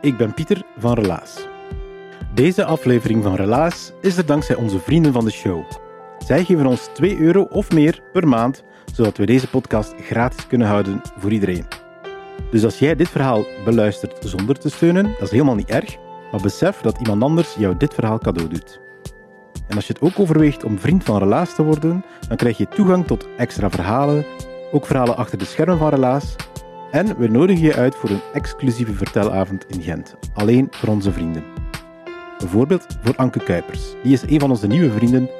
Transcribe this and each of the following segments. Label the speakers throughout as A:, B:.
A: Ik ben Pieter van Relaas. Deze aflevering van Relaas is er dankzij onze vrienden van de show. Zij geven ons 2 euro of meer per maand, zodat we deze podcast gratis kunnen houden voor iedereen. Dus als jij dit verhaal beluistert zonder te steunen, dat is helemaal niet erg, maar besef dat iemand anders jou dit verhaal cadeau doet. En als je het ook overweegt om vriend van Relaas te worden, dan krijg je toegang tot extra verhalen, ook verhalen achter de schermen van Relaas en we nodigen je uit voor een exclusieve vertelavond in Gent. Alleen voor onze vrienden. Bijvoorbeeld voor Anke Kuipers. Die is een van onze nieuwe vrienden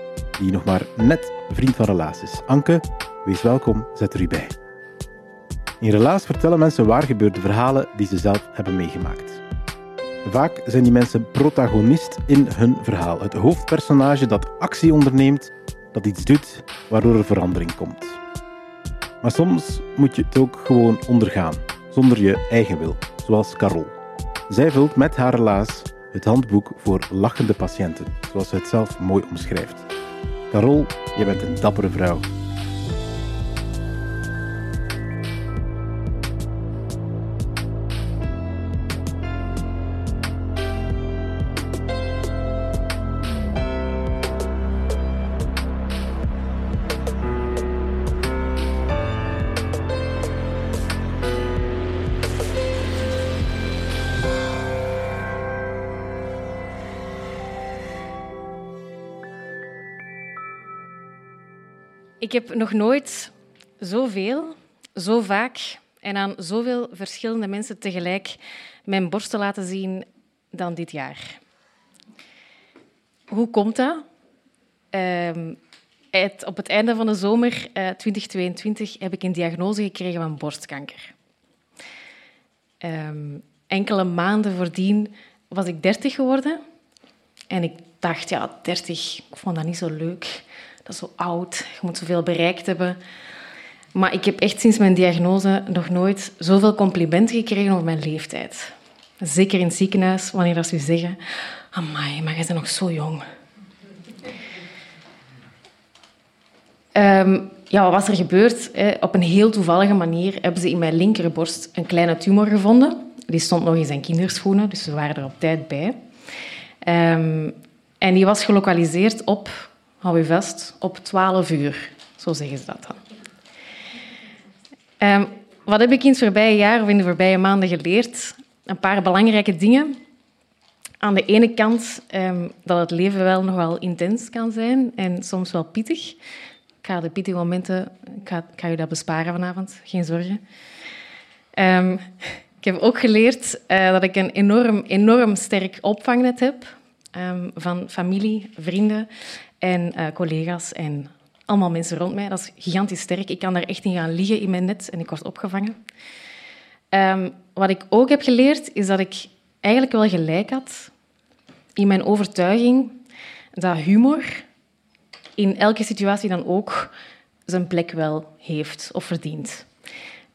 A: die nog maar net vriend van Relaas is. Anke, wees welkom, zet er u bij. In Relaas vertellen mensen waar gebeurde verhalen die ze zelf hebben meegemaakt. Vaak zijn die mensen protagonist in hun verhaal. Het hoofdpersonage dat actie onderneemt, dat iets doet waardoor er verandering komt. Maar soms moet je het ook gewoon ondergaan, zonder je eigen wil, zoals Carol. Zij vult met haar relaas het handboek voor lachende patiënten, zoals ze het zelf mooi omschrijft. Carol, je bent een dappere vrouw.
B: Ik heb nog nooit zoveel, zo vaak en aan zoveel verschillende mensen tegelijk mijn borsten laten zien dan dit jaar. Hoe komt dat? Ehm, op het einde van de zomer eh, 2022 heb ik een diagnose gekregen van borstkanker. Ehm, enkele maanden voordien was ik 30 geworden. En ik dacht, ja, 30, ik vond dat niet zo leuk. Zo oud, je moet zoveel bereikt hebben. Maar ik heb echt sinds mijn diagnose nog nooit zoveel complimenten gekregen over mijn leeftijd. Zeker in het ziekenhuis, wanneer dat ze zeggen... Amai, maar jij bent nog zo jong. Ehm, ja, wat was er gebeurd? Op een heel toevallige manier hebben ze in mijn linkerborst een kleine tumor gevonden. Die stond nog in zijn kinderschoenen, dus ze waren er op tijd bij. Ehm, en die was gelokaliseerd op, hou je vast, op 12 uur. Zo zeggen ze dat dan. Ehm, wat heb ik in het voorbije jaar of in de voorbije maanden geleerd? Een paar belangrijke dingen. Aan de ene kant ehm, dat het leven wel nog wel intens kan zijn en soms wel pittig. Ik ga de pittige momenten, ik ga, je dat besparen vanavond, geen zorgen. Ehm, ik heb ook geleerd eh, dat ik een enorm, enorm sterk opvangnet heb van familie, vrienden en eh, collega's en allemaal mensen rond mij. Dat is gigantisch sterk. Ik kan daar echt in gaan liggen in mijn net en ik word opgevangen. Ehm, wat ik ook heb geleerd, is dat ik eigenlijk wel gelijk had in mijn overtuiging dat humor in elke situatie dan ook zijn plek wel heeft of verdient.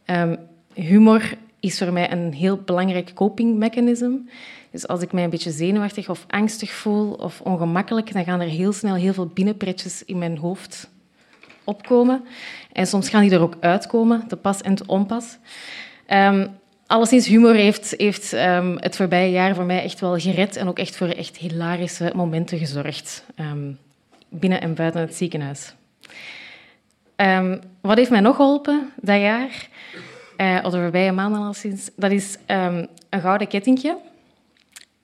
B: Ehm, humor is voor mij een heel belangrijk copingmechanisme. Dus als ik mij een beetje zenuwachtig of angstig voel of ongemakkelijk, dan gaan er heel snel heel veel binnenpretjes in mijn hoofd opkomen. En soms gaan die er ook uitkomen, te pas en te onpas. Um, alleszins, humor heeft, heeft um, het voorbije jaar voor mij echt wel gered en ook echt voor echt hilarische momenten gezorgd. Um, binnen en buiten het ziekenhuis. Wat heeft mij nog geholpen dat jaar, uh, of de voorbije maanden alleszins, dat is um, een gouden kettingje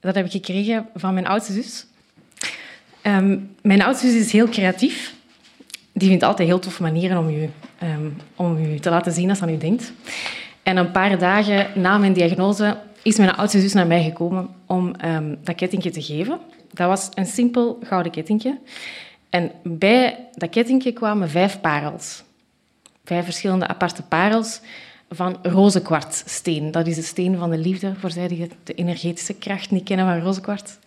B: dat heb ik gekregen van mijn oudste zus. Ehm, mijn oudste zus is heel creatief. Die vindt altijd heel toffe manieren om u, ehm, om u te laten zien als aan u denkt. En een paar dagen na mijn diagnose is mijn oudste zus naar mij gekomen om dat kettingje te geven. Dat was een simpel gouden kettingje. En bij dat kettingje kwamen vijf parels. Vijf verschillende aparte parels van rozenkwartsteen. Dat is de steen van de liefde, voor zij die de energetische kracht niet kennen van rozenkwarts.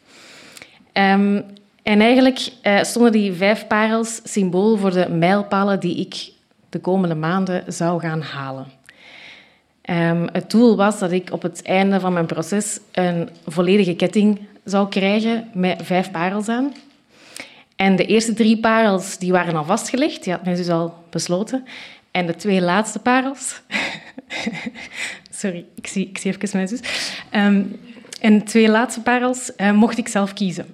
B: Um, en eigenlijk uh, stonden die vijf parels symbool voor de mijlpalen die ik de komende maanden zou gaan halen. Um, het doel was dat ik op het einde van mijn proces een volledige ketting zou krijgen met vijf parels aan. En de eerste drie parels die waren al vastgelegd, die had men dus al besloten. En de twee laatste parels... Sorry, ik zie, ik zie even mijn zus. Um, en twee laatste parels uh, mocht ik zelf kiezen.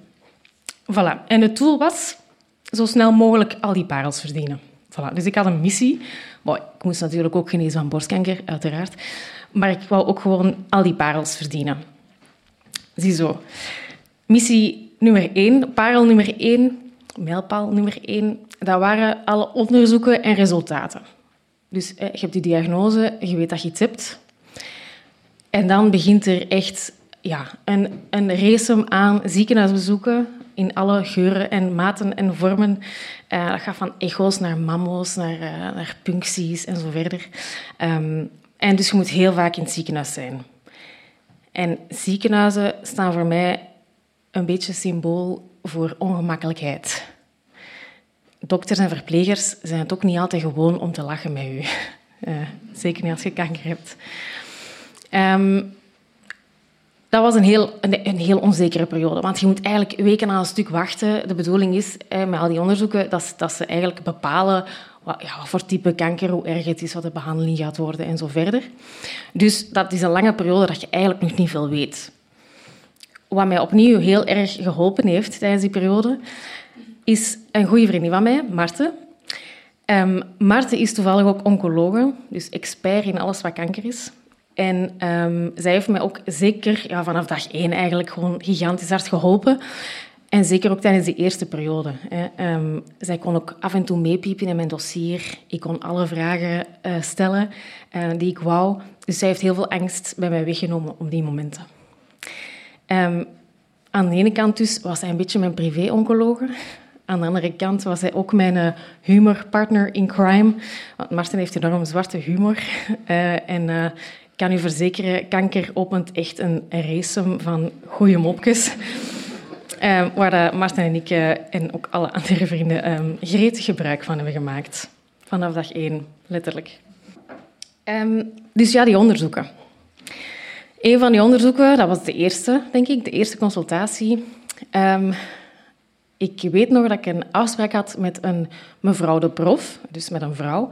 B: Voilà. En het doel was zo snel mogelijk al die parels verdienen. Voilà. Dus ik had een missie. Ik moest natuurlijk ook genezen van borstkanker, uiteraard. Maar ik wou ook gewoon al die parels verdienen. Ziezo. Missie nummer één, parel nummer één, mijlpaal nummer één, dat waren alle onderzoeken en resultaten. Dus je hebt die diagnose, je weet dat je iets hebt. En dan begint er echt ja, een, een race aan ziekenhuisbezoeken in alle geuren en maten en vormen. Uh, dat gaat van echo's naar mammo's, naar, uh, naar puncties en zo verder. Um, en dus je moet heel vaak in het ziekenhuis zijn. En ziekenhuizen staan voor mij een beetje symbool voor ongemakkelijkheid. Dokters en verplegers zijn het ook niet altijd gewoon om te lachen met u. Uh, zeker niet als je kanker hebt. Um, dat was een heel, een, een, heel onzekere periode. Want je moet eigenlijk weken aan een stuk wachten. De bedoeling is eh, met al die onderzoeken dat, dat ze eigenlijk bepalen wat, ja, wat voor type kanker, hoe erg het is, wat de behandeling gaat worden en zo verder. Dus dat is een lange periode dat je eigenlijk nog niet veel weet. Wat mij opnieuw heel erg geholpen heeft tijdens die periode, is een goede vriendin van mij, Marten. Um, Marten is toevallig ook oncologe, dus expert in alles wat kanker is. En um, zij heeft mij ook zeker ja, vanaf dag één eigenlijk gewoon gigantisch hard geholpen. En zeker ook tijdens die eerste periode. Hè. Um, zij kon ook af en toe meepiepen in mijn dossier. Ik kon alle vragen uh, stellen uh, die ik wou. Dus zij heeft heel veel angst bij mij weggenomen op die momenten. Aan de ene kant dus was zij een beetje mijn privé-oncologe. Aan de andere kant was hij ook mijn uh, humorpartner in crime. Want Martin heeft enorm zwarte humor. Uh, en kan u verzekeren, kanker opent echt een race van goede mopjes. Waar Martin en ik uh, en ook alle andere vrienden um, gretig gebruik van hebben gemaakt. Vanaf dag één, letterlijk. Um, dus ja, die onderzoeken. Een van die onderzoeken, dat was de eerste, denk ik, de eerste consultatie. Ik weet nog dat ik een afspraak had met een mevrouw de prof, dus met een vrouw.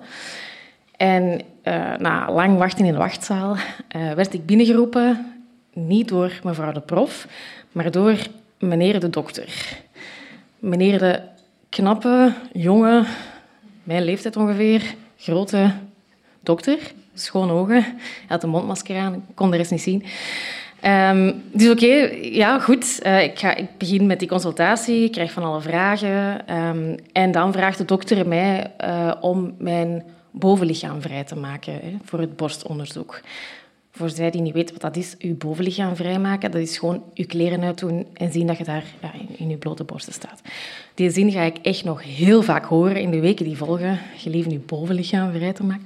B: En uh, na lang wachten in de wachtzaal uh, werd ik binnengeroepen, niet door mevrouw de prof, maar door meneer de dokter. Meneer de knappe, jonge, mijn leeftijd ongeveer, grote dokter, schoon ogen. Hij had een mondmasker aan, ik kon de rest niet zien. Um, dus oké, ja, goed. Uh, ik, ga, ik begin met die consultatie, ik krijg van alle vragen. Um, en dan vraagt de dokter mij uh, om mijn bovenlichaam vrij te maken hè, voor het borstonderzoek. Voor zij die niet weten wat dat is, uw bovenlichaam vrijmaken, dat is gewoon uw kleren uitdoen en zien dat je daar in, uw blote borsten staat. Die zin ga ik echt nog heel vaak horen in de weken die volgen. Gelieve uw bovenlichaam vrij te maken.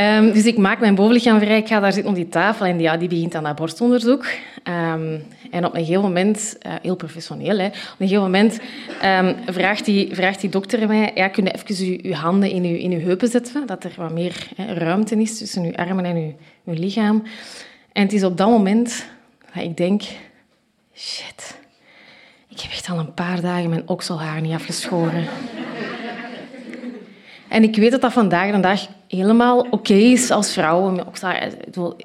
B: Um, dus ik maak mijn bovenlichaam vrij, ik ga daar zitten op die tafel en ja, die begint aan dat borstonderzoek. Um, en op een gegeven moment, uh, heel professioneel, hè, op een gegeven moment um, vraagt, die, vraagt die dokter mij, ja, kun je even uw handen in uw, in uw heupen zetten, dat er wat meer hè, ruimte is tussen uw armen en uw, uw lichaam. En het is op dat moment dat ik denk, shit, ik heb echt al een paar dagen mijn okselhaar niet afgeschoren. En ik weet dat dat vandaag de dag helemaal oké is als vrouw.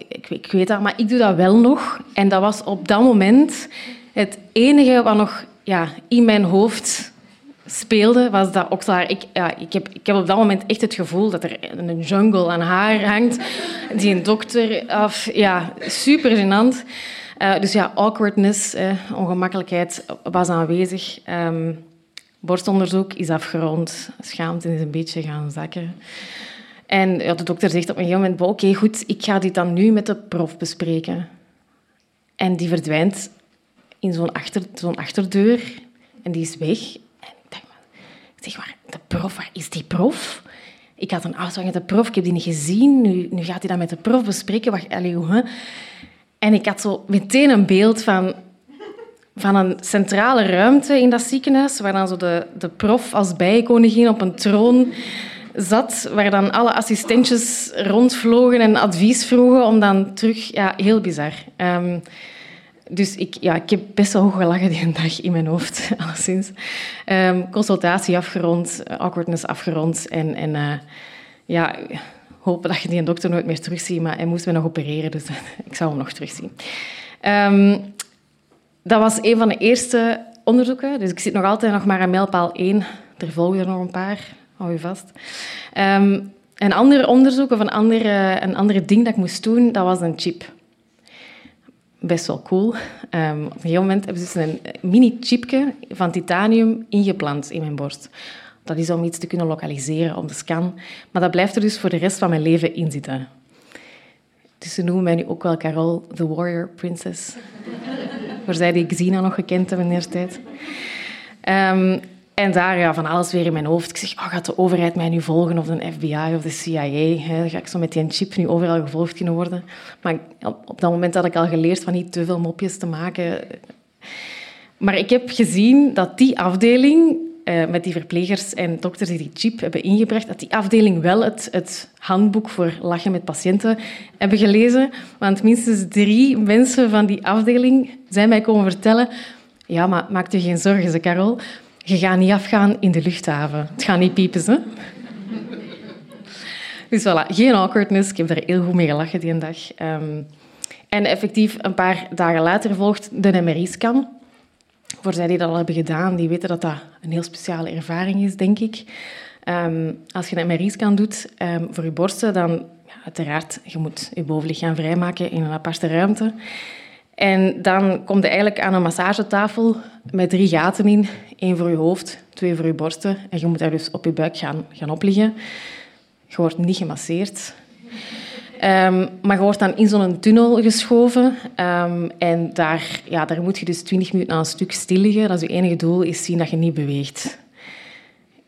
B: Ik, ik weet dat, maar ik doe dat wel nog. En dat was op dat moment het enige wat nog ja, in mijn hoofd speelde, was dat okselaar. Ik, ja, ik, heb, ik heb op dat moment echt het gevoel dat er een jungle aan haar hangt. Die een dokter af. Ja, super gênant. Uh, dus ja, awkwardness, eh, ongemakkelijkheid was aanwezig. Um, borstonderzoek is afgerond. Schaamte is een beetje gaan zakken. En ja, de dokter zegt op een gegeven moment... Oké, goed, ik ga dit dan nu met de prof bespreken. En die verdwijnt in zo'n achter, achterdeur. En die is weg. En ik ik zeg, waar, de prof, waar is die prof? Ik had een afspraak met de prof, ik heb die niet gezien. Nu, nu gaat hij dat met de prof bespreken. Wacht, allez, hoe, En ik had zo meteen een beeld van, van een centrale ruimte in dat ziekenhuis, waar dan zo de, de prof als bijenkoningin op een troon zat, waar dan alle assistentjes rondvlogen en advies vroegen om dan terug... Ja, heel bizar. Um, dus ik, ja, ik heb best wel hoog gelachen die dag in mijn hoofd, alleszins. Um, consultatie afgerond, awkwardness afgerond. En, en uh, ja, hopen dat je die dokter nooit meer terugziet. Maar hij moest me nog opereren, dus ik zou hem nog terugzien. Um, dat was een van de eerste onderzoeken. Dus ik zit nog altijd nog maar aan mijlpaal 1. Er volgen er nog een paar. Je vast. Um, een ander onderzoek of een andere, een andere ding dat ik moest doen, dat was een chip best wel cool. Um, op een gegeven moment hebben ze dus een mini-chipje van titanium ingeplant in mijn borst. Dat is om iets te kunnen lokaliseren op de scan. Maar dat blijft er dus voor de rest van mijn leven in zitten. Dus ze noemen mij nu ook wel Carol, the Warrior Princess. voor zij die Xena nog gekend hebben in de tijd. Um, en daar ja, van alles weer in mijn hoofd. Ik zeg, oh, gaat de overheid mij nu volgen of de FBI of de CIA? Hè? Ga ik zo met die chip nu overal gevolgd kunnen worden? Maar op dat moment had ik al geleerd van niet te veel mopjes te maken. Maar ik heb gezien dat die afdeling eh, met die verplegers en dokters die die chip hebben ingebracht, dat die afdeling wel het, het handboek voor lachen met patiënten hebben gelezen. Want minstens drie mensen van die afdeling zijn mij komen vertellen ja, maar maak je geen zorgen, ze Carol. Je gaat niet afgaan in de luchthaven. Het gaat niet piepen, hè? Dus voilà, geen awkwardness. Ik heb er heel goed mee gelachen die dag. Um, en effectief, een paar dagen later volgt de MRI-scan. Voor zij die dat al hebben gedaan, die weten dat dat een heel speciale ervaring is, denk ik. Um, als je een MRI-scan doet um, voor je borsten, dan ja, uiteraard, je moet je bovenlichaam vrijmaken in een aparte ruimte. En dan kom je eigenlijk aan een massagetafel met drie gaten in. Één voor je hoofd, twee voor je borsten. En je moet daar dus op je buik gaan, gaan opliggen. Je wordt niet gemasseerd. Um, maar je wordt dan in zo'n tunnel geschoven. Um, en daar, ja, daar moet je dus 20 minuten aan een stuk stil liggen. Dat is je enige doel, is zien dat je niet beweegt.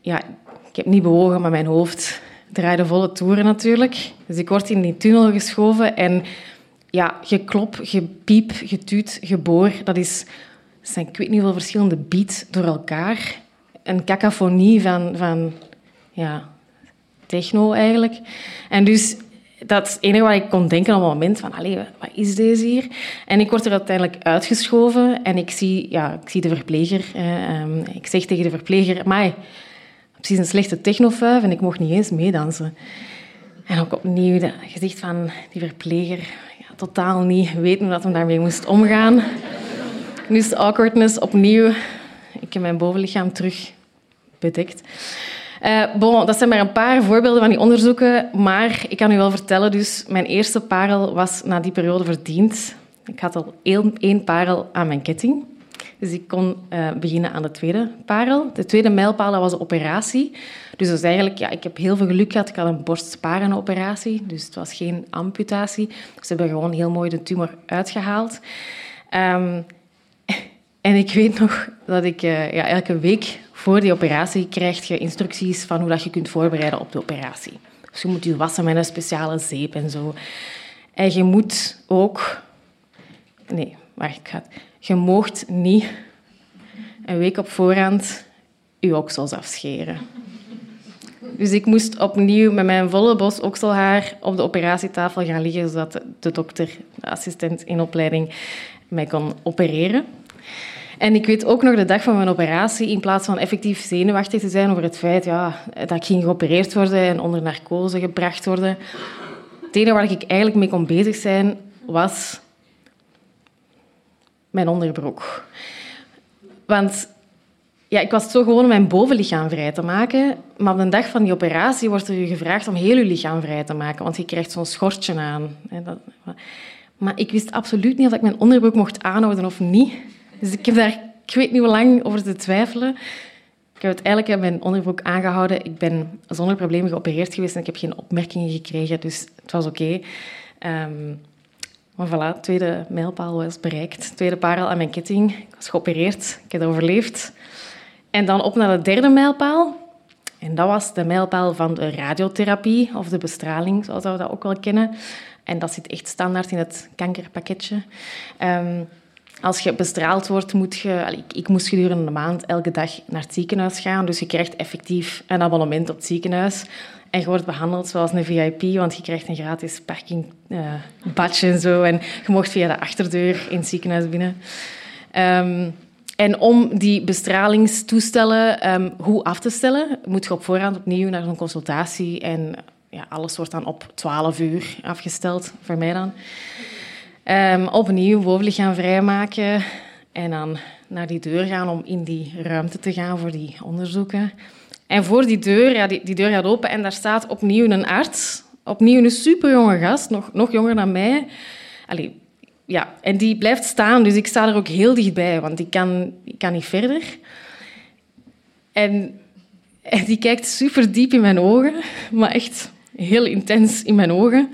B: Ja, ik heb niet bewogen, maar mijn hoofd draaide volle toeren natuurlijk. Dus ik word in die tunnel geschoven en ja, geklop, gepiep, getuut, geboor, dat is, zijn ik weet niet hoeveel verschillende beats door elkaar. Een cacophonie van, van ja, techno eigenlijk. En dus dat is enige wat ik kon denken op het moment van, allee, wat is deze hier? En ik word er uiteindelijk uitgeschoven en ik zie, ja, ik zie de verpleger. Eh, ik zeg tegen de verpleger, maar precies een slechte technofuif en ik mocht niet eens meedansen. En ook opnieuw het gezicht van die verpleger totaal niet weten hoe dat we daarmee moest omgaan. Dus awkwardness opnieuw. Ik heb mijn bovenlichaam terug bedekt. Uh, bon, dat zijn maar een paar voorbeelden van die onderzoeken, maar ik kan u wel vertellen, dus mijn eerste parel was na die periode verdiend. Ik had al één parel aan mijn ketting. Dus ik kon uh, beginnen aan de tweede parel. De tweede mijlpaal was de operatie. Dus is eigenlijk, ja, ik heb heel veel geluk gehad. Ik had een borstsparenoperatie, dus het was geen amputatie. Ze hebben gewoon heel mooi de tumor uitgehaald. Um, en ik weet nog dat ik uh, ja, elke week voor die operatie krijg je instructies van hoe dat je kunt voorbereiden op de operatie. Dus je moet je wassen met een speciale zeep en zo. En je moet ook... Nee, waar ik ga... Je moogt niet een week op voorhand je oksels afscheren. Dus ik moest opnieuw met mijn volle bos okselhaar op de operatietafel gaan liggen, zodat de dokter, de assistent in opleiding, mij kon opereren. En ik weet ook nog de dag van mijn operatie, in plaats van effectief zenuwachtig te zijn over het feit ja, dat ik ging geopereerd worden en onder narcose gebracht worden. Het enige waar ik eigenlijk mee kon bezig zijn, was mijn onderbroek. Want ja, ik was zo gewoon om mijn bovenlichaam vrij te maken. Maar op de dag van die operatie wordt er je gevraagd om heel je lichaam vrij te maken. Want je krijgt zo'n schortje aan. Maar ik wist absoluut niet of ik mijn onderbroek mocht aanhouden of niet. Dus ik heb daar, ik weet niet hoe lang, over te twijfelen. Ik heb uiteindelijk mijn onderbroek aangehouden. Ik ben zonder problemen geopereerd geweest en ik heb geen opmerkingen gekregen. Dus het was oké. Ehm, maar voilà, tweede mijlpaal was bereikt. Tweede parel aan mijn ketting. Ik was geopereerd. Ik heb overleefd. En dan op naar de derde mijlpaal. En dat was de mijlpaal van de radiotherapie, of de bestraling, zoals we dat ook wel kennen. En dat zit echt standaard in het kankerpakketje. Um, als je bestraald wordt, moet je... Ik, ik, moest gedurende een maand elke dag naar het ziekenhuis gaan. Dus je krijgt effectief een abonnement op het ziekenhuis. En je wordt behandeld zoals een VIP, want je krijgt een gratis parkingbadje uh, en zo. En je mocht via de achterdeur in het ziekenhuis binnen. Um, en om die bestralingstoestellen um, goed af te stellen, moet je op voorhand opnieuw naar zo'n consultatie. En ja, alles wordt dan op 12 uur afgesteld, voor mij dan. Um, opnieuw bovenlichaam vrijmaken en dan naar die deur gaan om in die ruimte te gaan voor die onderzoeken. En voor die deur, ja, die, die deur gaat open en daar staat opnieuw een arts. Opnieuw een superjonge gast, nog, nog jonger dan mij. Allee, ja, en die blijft staan, dus ik sta er ook heel dichtbij, want ik kan, ik kan niet verder. En, en die kijkt super diep in mijn ogen, maar echt heel intens in mijn ogen.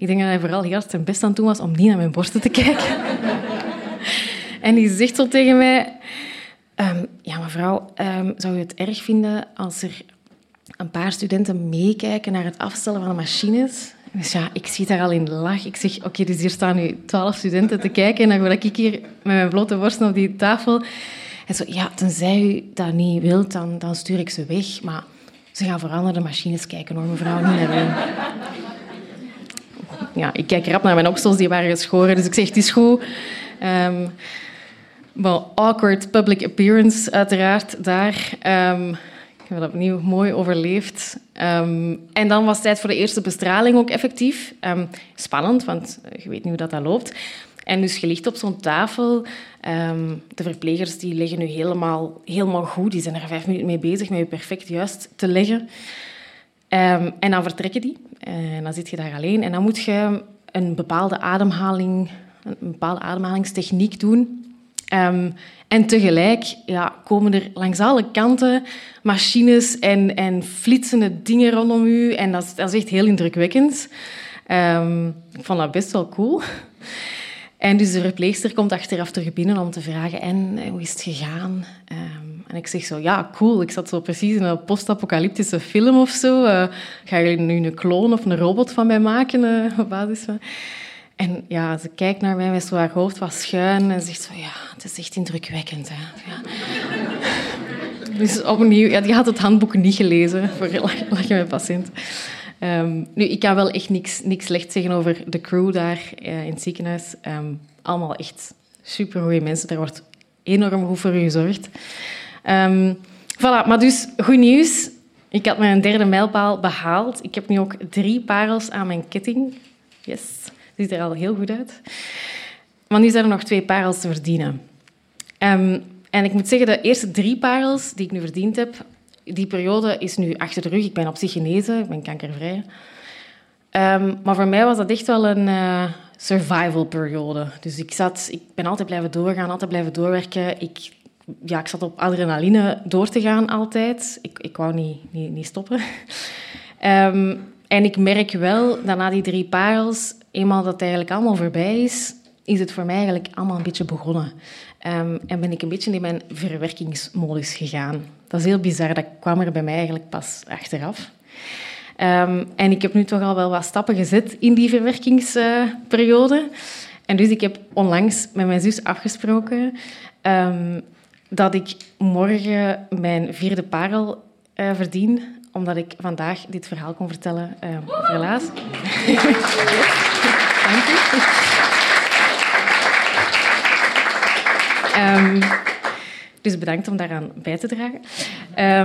B: Ik denk dat hij vooral heel zijn best aan doen was om niet naar mijn borsten te kijken. en die zegt zo tegen mij... Um, ja, mevrouw, um, zou u het erg vinden als er een paar studenten meekijken naar het afstellen van de machines? Dus ja, ik zie daar al in lach. Ik zeg, oké, dus hier staan nu twaalf studenten te kijken en dan word ik hier met mijn blote borsten op die tafel. En zo, ja, tenzij u dat niet wilt, dan, stuur ik ze weg. Maar ze gaan vooral naar de machines kijken, hoor, mevrouw, niet naar. Ja, ik kijk rap naar mijn oksels, die waren geschoren. Dus ik zeg, het is goed. Um, awkward public appearance, uiteraard, daar. Um, ik heb dat opnieuw mooi overleefd. Um, en dan was het tijd voor de eerste bestraling ook effectief. Spannend, want je weet niet hoe dat, dat loopt. En dus je ligt op zo'n tafel. De verplegers die liggen nu helemaal, helemaal goed. Die zijn er vijf minuten mee bezig met je perfect juist te leggen. en dan vertrekken die. En dan zit je daar alleen. En dan moet je een bepaalde ademhaling, een bepaalde ademhalingstechniek doen. Um, en tegelijk ja, komen er langs alle kanten machines en, en flitsende dingen rondom u. En dat is, dat is echt heel indrukwekkend. Um, ik vond dat best wel cool. En dus de verpleegster komt achteraf terug binnen om te vragen... En hoe is het gegaan? Um, en ik zeg zo, ja, cool. Ik zat zo precies in een post-apocalyptische film of zo. Uh, gaan jullie nu een kloon of een robot van mij maken uh, op basis van... En ja, ze kijkt naar mij met zo haar hoofd wat schuin en zegt zo, ja, het is echt indrukwekkend. Hè? Ja. Dus opnieuw, ja, die had het handboek niet gelezen voor lachen met patiënt. Um, nu, ik kan wel echt niks, niks slecht zeggen over de crew daar uh, in het ziekenhuis. Um, allemaal echt supergoeie mensen. Daar wordt enorm goed voor gezorgd. Um, voilà, maar dus goed nieuws. Ik had mijn derde mijlpaal behaald. Ik heb nu ook drie parels aan mijn ketting. Yes ziet er al heel goed uit. Maar nu zijn er nog twee parels te verdienen. Um, en ik moet zeggen, de eerste drie parels die ik nu verdiend heb, die periode is nu achter de rug. Ik ben op zich genezen, ik ben kankervrij. Um, maar voor mij was dat echt wel een uh, survival periode. Dus ik, zat, ik ben altijd blijven doorgaan, altijd blijven doorwerken. Ik, ja, ik zat op adrenaline door te gaan altijd. Ik, ik wou niet, niet, niet stoppen. Um, en ik merk wel dat na die drie parels eenmaal dat het eigenlijk allemaal voorbij is, is het voor mij eigenlijk allemaal een beetje begonnen. Um, en ben ik een beetje in mijn verwerkingsmodus gegaan. Dat is heel bizar, dat kwam er bij mij eigenlijk pas achteraf. Um, en ik heb nu toch al wel wat stappen gezet in die verwerkingsperiode. en dus ik heb onlangs met mijn zus afgesproken dat ik morgen mijn vierde parel uh, verdien, omdat ik vandaag dit verhaal kon vertellen uh, over helaas. Dank u. Um, dus bedankt om daaraan bij te dragen.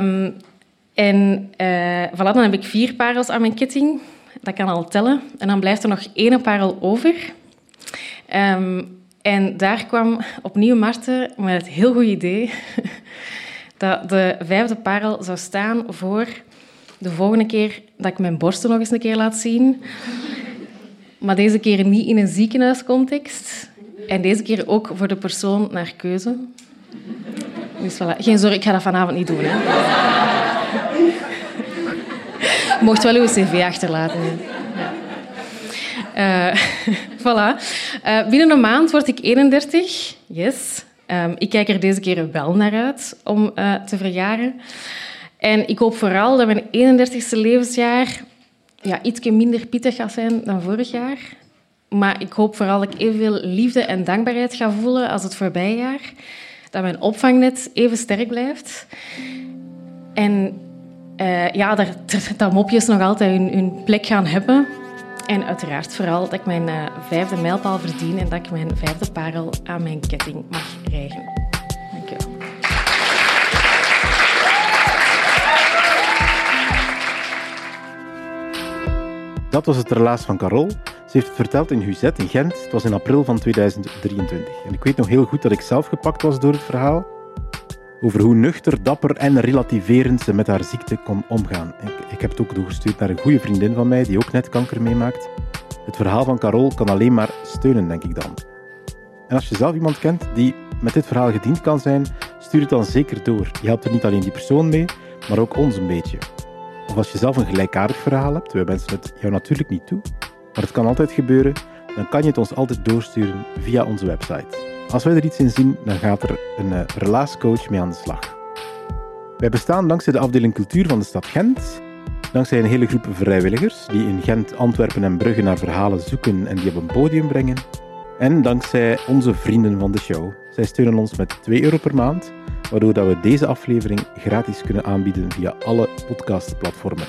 B: Um, en uh, voilà, dan heb ik vier parels aan mijn ketting. Dat kan al tellen. En dan blijft er nog één parel over. Um, en daar kwam opnieuw Marten met het heel goed idee dat de vijfde parel zou staan voor de volgende keer dat ik mijn borsten nog eens een keer laat zien. Maar deze keer niet in een ziekenhuiscontext. En deze keer ook voor de persoon naar keuze. Dus voilà. Geen zorg, ik ga dat vanavond niet doen. Hè. Mocht wel uw cv achterlaten. Eh, voilà. Eh, binnen een maand word ik 31. Yes. Ehm, ik kijk er deze keer wel naar uit om eh, te verjaren. En ik hoop vooral dat mijn 31ste levensjaar ja, iets minder pittig gaat zijn dan vorig jaar. Maar ik hoop vooral dat ik evenveel liefde en dankbaarheid ga voelen als het voorbije jaar. Dat mijn opvangnet even sterk blijft. En ja, dat, dat mopjes nog altijd hun, hun plek gaan hebben. En uiteraard vooral dat ik mijn eh, vijfde mijlpaal verdien en dat ik mijn vijfde parel aan mijn ketting mag rijgen. Dank je wel.
A: Dat was het relaas van Carol. Ze heeft het verteld in Huzet in Gent. Het was in april van 2023. En ik weet nog heel goed dat ik zelf gepakt was door het verhaal. Over hoe nuchter, dapper en relativerend ze met haar ziekte kon omgaan. Ik, ik heb het ook doorgestuurd naar een goede vriendin van mij die ook net kanker meemaakt. Het verhaal van Carol kan alleen maar steunen, denk ik dan. En als je zelf iemand kent die met dit verhaal gediend kan zijn, stuur het dan zeker door. Je helpt er niet alleen die persoon mee, maar ook ons een beetje. Of als je zelf een gelijkaardig verhaal hebt, wij wensen het jou natuurlijk niet toe, maar het kan altijd gebeuren, dan kan je het ons altijd doorsturen via onze website. Als wij er iets in zien, dan gaat er een uh, relaascoach mee aan de slag. Wij bestaan dankzij de afdeling cultuur van de stad Gent, dankzij een hele groep vrijwilligers die in Gent, Antwerpen en Brugge naar verhalen zoeken en die op een podium brengen. En dankzij onze vrienden van de show. Zij steunen ons met 2 euro per maand, waardoor dat we deze aflevering gratis kunnen aanbieden via alle podcastplatformen.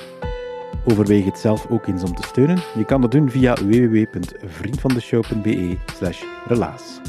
A: Overweeg het zelf ook eens om te steunen. Je kan dat doen via www.vriendvandeshow.be slash relaas.